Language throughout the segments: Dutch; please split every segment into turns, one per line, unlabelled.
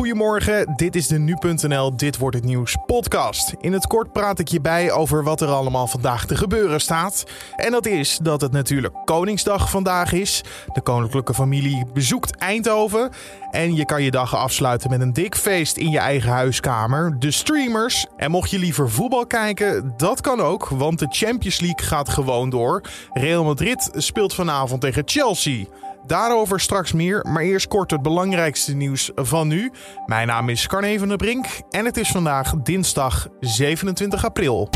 Goedemorgen, dit is de Nu.nl Dit Wordt Het Nieuws podcast. In het kort praat ik je bij over wat er allemaal vandaag te gebeuren staat. En dat is dat het natuurlijk Koningsdag vandaag is. De koninklijke familie bezoekt Eindhoven. En je kan je dag afsluiten met een dik feest in je eigen huiskamer. De streamers. En mocht je liever voetbal kijken, dat kan ook, want de Champions League gaat gewoon door. Real Madrid speelt vanavond tegen Chelsea. Daarover straks meer, maar eerst kort het belangrijkste nieuws van nu. Mijn naam is Carne van der Brink en het is vandaag dinsdag 27 april.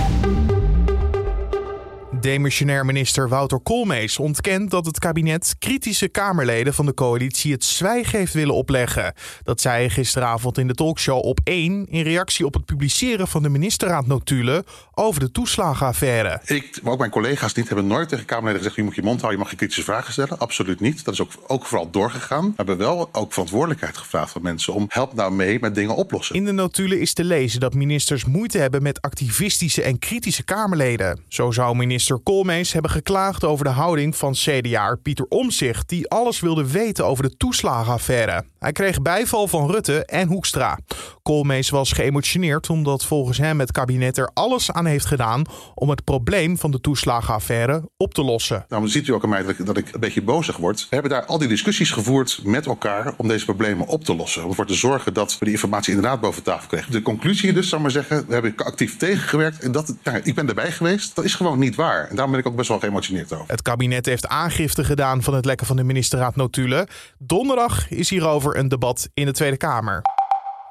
Demissionair minister Wouter Koolmees ontkent dat het kabinet kritische Kamerleden van de coalitie het zwijgen heeft willen opleggen. Dat zei hij gisteravond in de talkshow op 1 in reactie op het publiceren van de ministerraadnotulen over de toeslagenaffaire.
Ik, maar ook mijn collega's niet, hebben nooit tegen Kamerleden gezegd: je moet je mond houden, je mag je kritische vragen stellen. Absoluut niet. Dat is ook, ook vooral doorgegaan. We hebben wel ook verantwoordelijkheid gevraagd van mensen om help nou mee met dingen oplossen.
In de notulen is te lezen dat ministers moeite hebben met activistische en kritische Kamerleden. Zo zou minister Koolmees hebben geklaagd over de houding van CDA Pieter Omzicht, die alles wilde weten over de toeslagenaffaire. Hij kreeg bijval van Rutte en Hoekstra. Koolmees was geëmotioneerd omdat volgens hem het kabinet er alles aan heeft gedaan om het probleem van de toeslagenaffaire op te lossen.
Nou, dan ziet u ook aan mij dat ik, dat ik een beetje bozig word. We hebben daar al die discussies gevoerd met elkaar om deze problemen op te lossen. Om ervoor te zorgen dat we die informatie inderdaad boven tafel krijgen. De conclusie dus, zou maar zeggen, we hebben actief tegengewerkt. En dat, ja, ik ben erbij geweest. Dat is gewoon niet waar. En daarom ben ik ook best wel geëmotioneerd over.
Het kabinet heeft aangifte gedaan van het lekken van de ministerraad notulen. Donderdag is hierover een debat in de Tweede Kamer.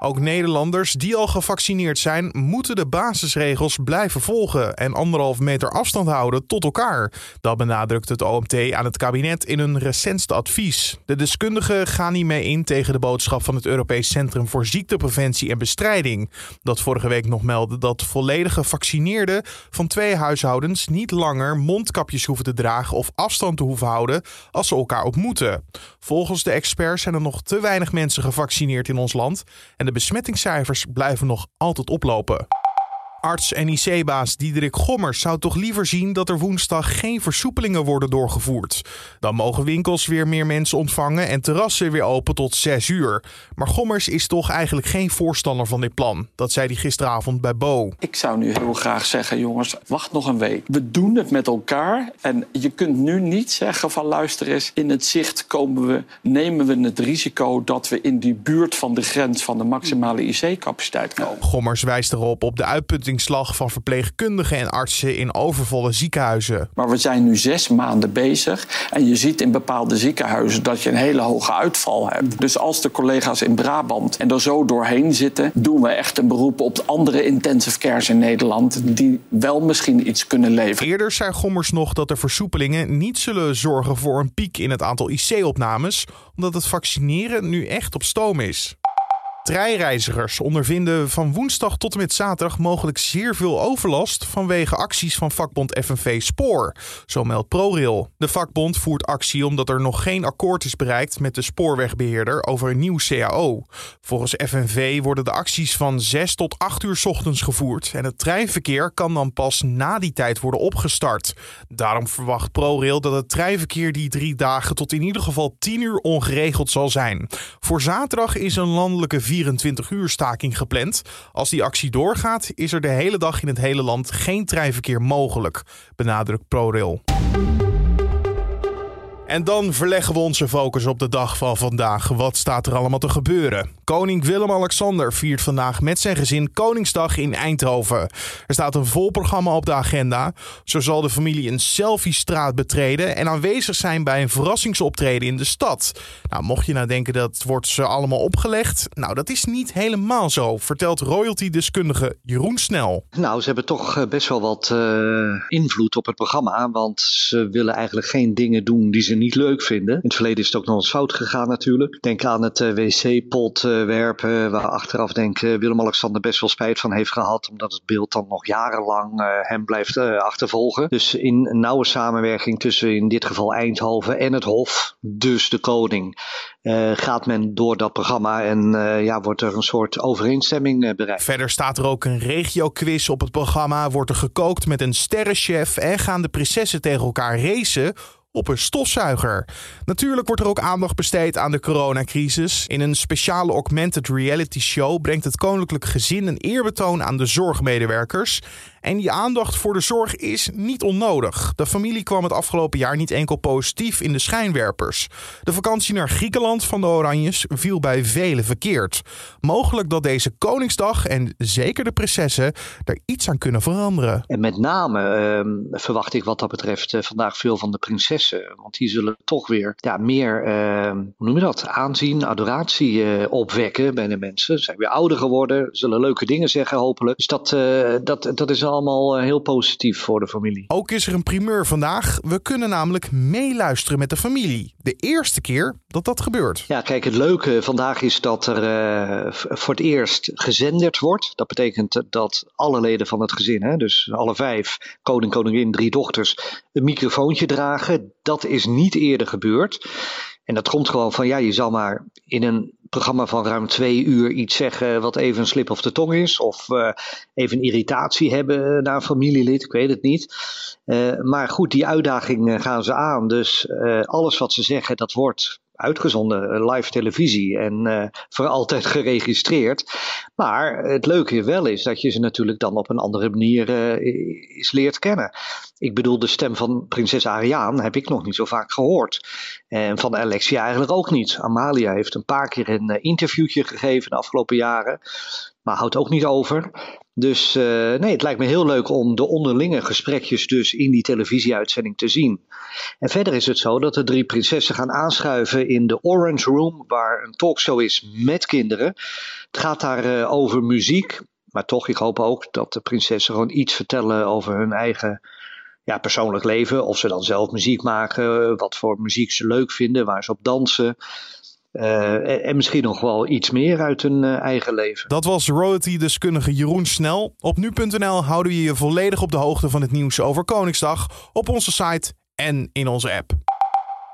Ook Nederlanders die al gevaccineerd zijn, moeten de basisregels blijven volgen en anderhalf meter afstand houden tot elkaar. Dat benadrukt het OMT aan het kabinet in een recentste advies. De deskundigen gaan hiermee in tegen de boodschap van het Europees Centrum voor Ziektepreventie en Bestrijding. Dat vorige week nog meldde dat volledig gevaccineerden van twee huishoudens niet langer mondkapjes hoeven te dragen of afstand te hoeven houden als ze elkaar ontmoeten. Volgens de experts zijn er nog te weinig mensen gevaccineerd in ons land en de besmettingscijfers blijven nog altijd oplopen. Arts en IC-baas Diederik Gommers zou toch liever zien dat er woensdag geen versoepelingen worden doorgevoerd. Dan mogen winkels weer meer mensen ontvangen en terrassen weer open tot 6 uur. Maar Gommers is toch eigenlijk geen voorstander van dit plan. Dat zei hij gisteravond bij Bo.
Ik zou nu heel graag zeggen, jongens, wacht nog een week. We doen het met elkaar en je kunt nu niet zeggen van luister eens, in het zicht komen we, nemen we het risico dat we in die buurt van de grens van de maximale IC-capaciteit komen.
Gommers wijst erop op de uitputting slag van verpleegkundigen en artsen in overvolle ziekenhuizen.
Maar we zijn nu zes maanden bezig en je ziet in bepaalde ziekenhuizen dat je een hele hoge uitval hebt. Dus als de collega's in Brabant en er zo doorheen zitten, doen we echt een beroep op andere intensive cares in Nederland die wel misschien iets kunnen leveren.
Eerder zei Gommers nog dat de versoepelingen niet zullen zorgen voor een piek in het aantal IC-opnames, omdat het vaccineren nu echt op stoom is. Treinreizigers ondervinden van woensdag tot en met zaterdag mogelijk zeer veel overlast vanwege acties van vakbond FNV Spoor, zo meldt ProRail. De vakbond voert actie omdat er nog geen akkoord is bereikt met de spoorwegbeheerder over een nieuw CAO. Volgens FNV worden de acties van 6 tot 8 uur ochtends gevoerd en het treinverkeer kan dan pas na die tijd worden opgestart. Daarom verwacht ProRail dat het treinverkeer die drie dagen tot in ieder geval 10 uur ongeregeld zal zijn. Voor zaterdag is een landelijke 24 uur staking gepland. Als die actie doorgaat, is er de hele dag in het hele land geen treinverkeer mogelijk, benadrukt ProRail. En dan verleggen we onze focus op de dag van vandaag. Wat staat er allemaal te gebeuren? Koning Willem-Alexander viert vandaag met zijn gezin Koningsdag in Eindhoven. Er staat een vol programma op de agenda. Zo zal de familie een selfie-straat betreden en aanwezig zijn bij een verrassingsoptreden in de stad. Nou, mocht je nou denken dat wordt ze allemaal opgelegd, nou dat is niet helemaal zo, vertelt royalty-deskundige Jeroen Snel.
Nou, ze hebben toch eh, best wel wat uh, invloed op het programma, want ze willen eigenlijk geen dingen doen die ze niet leuk vinden. In het verleden is het ook nog eens fout gegaan natuurlijk. Denk aan het uh, wc-pot werpen, waar achteraf denk Willem-Alexander best wel spijt van heeft gehad, omdat het beeld dan nog jarenlang hem blijft achtervolgen. Dus in nauwe samenwerking tussen in dit geval Eindhoven en het Hof, dus de koning, gaat men door dat programma en ja, wordt er een soort overeenstemming bereikt.
Verder staat er ook een regio-quiz op het programma, wordt er gekookt met een sterrenchef en gaan de prinsessen tegen elkaar racen op een stofzuiger. Natuurlijk wordt er ook aandacht besteed aan de coronacrisis. In een speciale augmented reality show brengt het koninklijk gezin een eerbetoon aan de zorgmedewerkers. En die aandacht voor de zorg is niet onnodig. De familie kwam het afgelopen jaar niet enkel positief in de schijnwerpers. De vakantie naar Griekenland van de Oranjes viel bij velen verkeerd. Mogelijk dat deze Koningsdag en zeker de prinsessen er iets aan kunnen veranderen.
En met name uh, verwacht ik wat dat betreft uh, vandaag veel van de prinsessen. Want die zullen toch weer ja, meer, uh, hoe noem je dat, aanzien, adoratie eh, opwekken bij de mensen. Ze zijn weer ouder geworden, zullen leuke dingen zeggen hopelijk. Dus dat, dat, dat is allemaal heel positief voor de familie.
Ook is er een primeur vandaag. We kunnen namelijk meeluisteren met de familie. De eerste keer dat dat gebeurt.
Ja, kijk, het leuke vandaag is dat er voor het eerst gezenderd wordt. Dat betekent dat alle leden van het gezin, hè, dus alle vijf, koning, koningin, drie dochters, een microfoontje dragen. Dat is niet eerder gebeurd. En dat komt gewoon van, ja, je zal maar in een programma van ruim twee uur iets zeggen wat even een slip of de tong is. Of uh, even irritatie hebben naar een familielid, ik weet het niet. Uh, maar goed, die uitdaging gaan ze aan. Dus uh, alles wat ze zeggen, dat wordt uitgezonden, live televisie en uh, voor altijd geregistreerd. Maar het leuke wel is dat je ze natuurlijk dan op een andere manier uh, is leert kennen. Ik bedoel, de stem van prinses Ariaan heb ik nog niet zo vaak gehoord. En van Alexia eigenlijk ook niet. Amalia heeft een paar keer een interviewtje gegeven de afgelopen jaren. Maar houdt ook niet over. Dus uh, nee, het lijkt me heel leuk om de onderlinge gesprekjes dus in die televisieuitzending te zien. En verder is het zo dat de drie prinsessen gaan aanschuiven in de Orange Room, waar een talkshow is met kinderen. Het gaat daar uh, over muziek, maar toch, ik hoop ook dat de prinsessen gewoon iets vertellen over hun eigen ja, persoonlijk leven. Of ze dan zelf muziek maken, wat voor muziek ze leuk vinden, waar ze op dansen. Uh, en misschien nog wel iets meer uit hun uh, eigen leven.
Dat was royalty-deskundige Jeroen Snel. Op nu.nl houden we je volledig op de hoogte van het nieuws over Koningsdag op onze site en in onze app.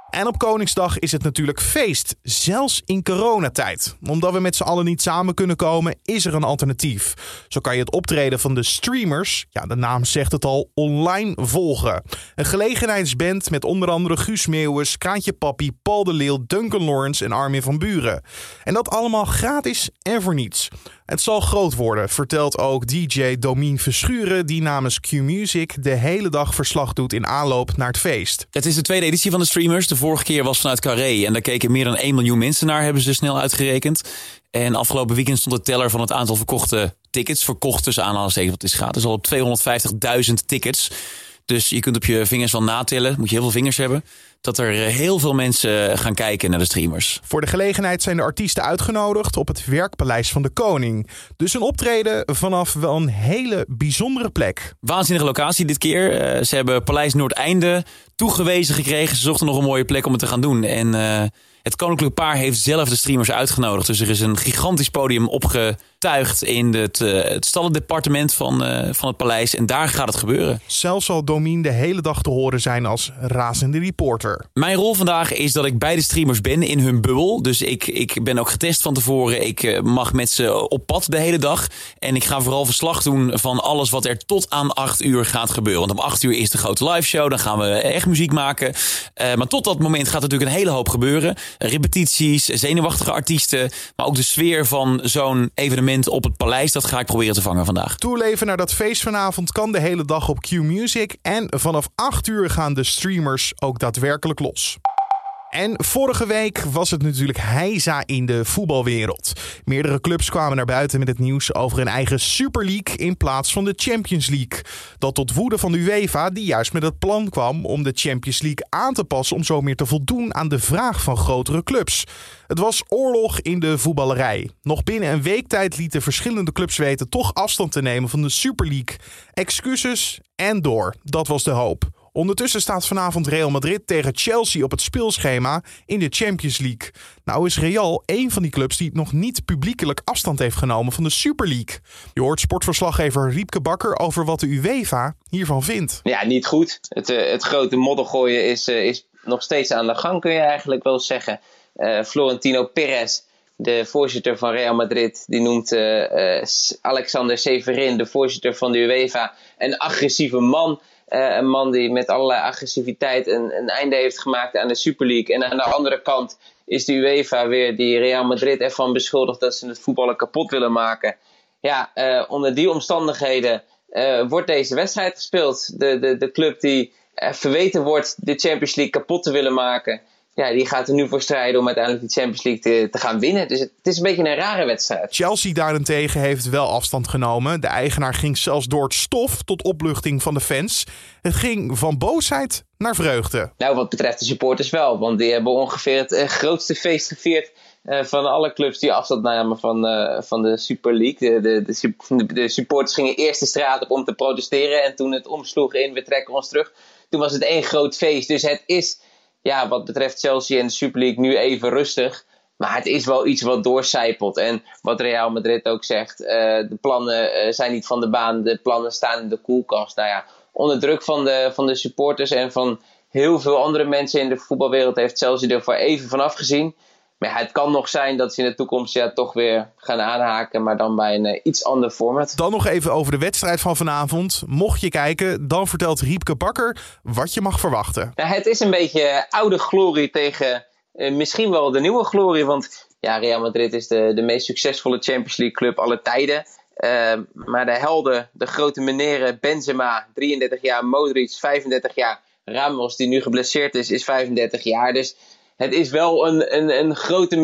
En op Koningsdag is het natuurlijk feest, zelfs in coronatijd. Omdat we met z'n allen niet samen kunnen komen, is er een alternatief. Zo kan je het optreden van de streamers, ja, de naam zegt het al, online volgen. Een gelegenheidsband met onder andere Guus Meeuwis, Kraantje Papi, Paul de Leeuw, Duncan Lawrence en Armin van Buren. En dat allemaal gratis en voor niets. Het zal groot worden, vertelt ook DJ Domien Verschuren, die namens Q-Music de hele dag verslag doet in aanloop naar het feest.
Het is de tweede editie van de streamers. De vorige keer was vanuit Carré en daar keken meer dan 1 miljoen mensen naar, hebben ze snel uitgerekend. En afgelopen weekend stond de teller van het aantal verkochte tickets, verkocht tussen aanhalingstekens, wat is gaat, dus al op 250.000 tickets. Dus je kunt op je vingers wel natellen, moet je heel veel vingers hebben dat er heel veel mensen gaan kijken naar de streamers.
Voor de gelegenheid zijn de artiesten uitgenodigd op het werkpaleis van de koning. Dus een optreden vanaf wel een hele bijzondere plek.
Waanzinnige locatie dit keer. Uh, ze hebben Paleis Noordeinde toegewezen gekregen. Ze zochten nog een mooie plek om het te gaan doen. En uh, het koninklijk paar heeft zelf de streamers uitgenodigd. Dus er is een gigantisch podium opgetuigd in het, uh, het stallendepartement van, uh, van het paleis. En daar gaat het gebeuren.
Zelfs zal Domien de hele dag te horen zijn als razende reporter.
Mijn rol vandaag is dat ik bij de streamers ben in hun bubbel. Dus ik, ik ben ook getest van tevoren. Ik uh, mag met ze op pad de hele dag. En ik ga vooral verslag doen van alles wat er tot aan 8 uur gaat gebeuren. Want om 8 uur is de grote live show. Dan gaan we echt muziek maken. maar tot dat moment gaat natuurlijk een hele hoop gebeuren repetities, zenuwachtige artiesten. Maar ook de sfeer van zo'n evenement op het paleis. Dat ga ik proberen te vangen vandaag.
Toeleven naar dat feest vanavond kan de hele dag op Q Music. En vanaf 8 uur gaan de streamers ook daadwerkelijk los. En vorige week was het natuurlijk heisa in de voetbalwereld. Meerdere clubs kwamen naar buiten met het nieuws over een eigen Super League in plaats van de Champions League. Dat tot woede van de UEFA, die juist met het plan kwam om de Champions League aan te passen om zo meer te voldoen aan de vraag van grotere clubs. Het was oorlog in de voetballerij. Nog binnen een week tijd lieten verschillende clubs weten toch afstand te nemen van de Super League. Excuses en door. Dat was de hoop. Ondertussen staat vanavond Real Madrid tegen Chelsea op het speelschema in de Champions League. Nou is Real een van die clubs die nog niet publiekelijk afstand heeft genomen van de Super League. Je hoort sportverslaggever Riepke Bakker over wat de UEFA hiervan vindt.
Ja, niet goed. Het, uh, het grote moddergooien is, uh, is nog steeds aan de gang, kun je eigenlijk wel zeggen. Uh, Florentino Perez, de voorzitter van Real Madrid, die noemt Alexander Severin, de voorzitter van de UEFA, een agressieve man. Een man die met allerlei agressiviteit een, een einde heeft gemaakt aan de Super League. En aan de andere kant is de UEFA weer die Real Madrid ervan beschuldigd dat ze het voetballen kapot willen maken. Ja, uh, onder die omstandigheden uh, wordt deze wedstrijd gespeeld. De, de, de club die verweten wordt de Champions League kapot te willen maken, ja, die gaat er nu voor strijden om uiteindelijk de Champions League te, te gaan winnen. Dus het, het, is een beetje een rare wedstrijd.
Chelsea daarentegen heeft wel afstand genomen. De eigenaar ging zelfs door het stof tot opluchting van de fans. Het ging van boosheid naar vreugde.
Nou, wat betreft de supporters wel. Want die hebben ongeveer het uh, grootste feest gevierd uh, van alle clubs die afstand namen van, uh, van de Super League. De, de, de, de, supporters gingen eerst de straat op om te protesteren. En toen het omsloeg in we trekken ons terug. Toen was het één groot feest. Dus het is ja, wat betreft Chelsea en de Super League nu even rustig. Maar het is wel iets wat doorcijpelt. En wat Real Madrid ook zegt, uh, de plannen uh, zijn niet van de baan, de plannen staan in de koelkast. Nou ja, onder druk van de, van de supporters en van heel veel andere mensen in de voetbalwereld heeft Chelsea er voor even vanaf gezien. Maar ja, het kan nog zijn dat ze in de toekomst ja, toch weer gaan aanhaken, maar dan bij een uh, iets ander format.
Dan nog even over de wedstrijd van vanavond. Mocht je kijken, dan vertelt Riepke Bakker wat je mag verwachten.
Nou, het is een beetje oude glorie tegen uh, misschien wel de nieuwe glorie. Want ja, Real Madrid is de, de meest succesvolle Champions League club aller tijden. Uh, maar de helden, de grote meneren Benzema, 33 jaar, Modric, 35 jaar, Ramos, die nu geblesseerd is, is 35 jaar. Dus het is wel een, een, een grote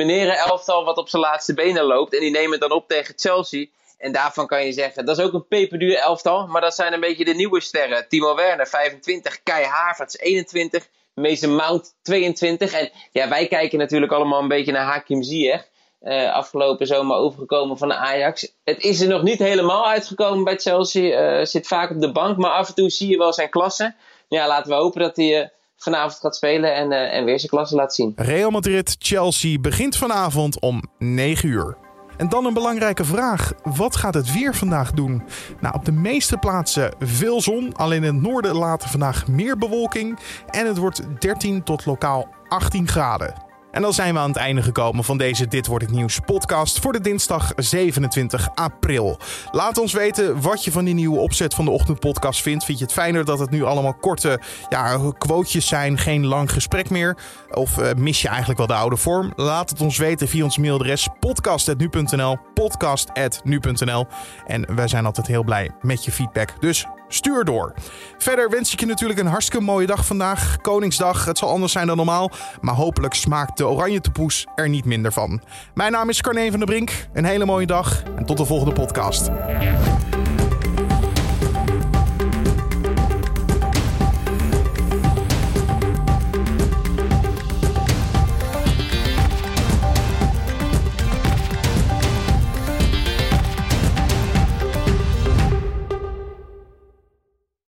wat op zijn laatste benen loopt. En die nemen het dan op tegen Chelsea. En daarvan kan je zeggen, dat is ook een peperduur elftal. Maar dat zijn een beetje de nieuwe sterren. Timo Werner 25, Kai Havertz 21, Mason Mount 22. En ja, wij kijken natuurlijk allemaal een beetje naar Hakim Ziyech. Uh, afgelopen zomer overgekomen van de Ajax. Het is er nog niet helemaal uitgekomen bij Chelsea. Uh, zit vaak op de bank, maar af en toe zie je wel zijn klasse. Ja, laten we hopen dat hij... Vanavond gaat spelen en, uh, en weer zijn klasse laat zien.
Real Madrid-Chelsea begint vanavond om 9 uur. En dan een belangrijke vraag. Wat gaat het weer vandaag doen? Nou, op de meeste plaatsen veel zon. Alleen in het noorden later vandaag meer bewolking. En het wordt 13 tot lokaal 18 graden. En dan zijn we aan het einde gekomen van deze Dit Wordt Het Nieuws podcast voor de dinsdag 27 april. Laat ons weten wat je van die nieuwe opzet van de ochtendpodcast vindt. Vind je het fijner dat het nu allemaal korte ja, quotejes zijn, geen lang gesprek meer? Of uh, mis je eigenlijk wel de oude vorm? Laat het ons weten via ons mailadres podcast.nu.nl podcast.nu.nl En wij zijn altijd heel blij met je feedback. Dus Stuur door. Verder wens ik je natuurlijk een hartstikke mooie dag vandaag. Koningsdag, het zal anders zijn dan normaal. Maar hopelijk smaakt de oranje tepoes er niet minder van. Mijn naam is Carne van der Brink. Een hele mooie dag en tot de volgende podcast.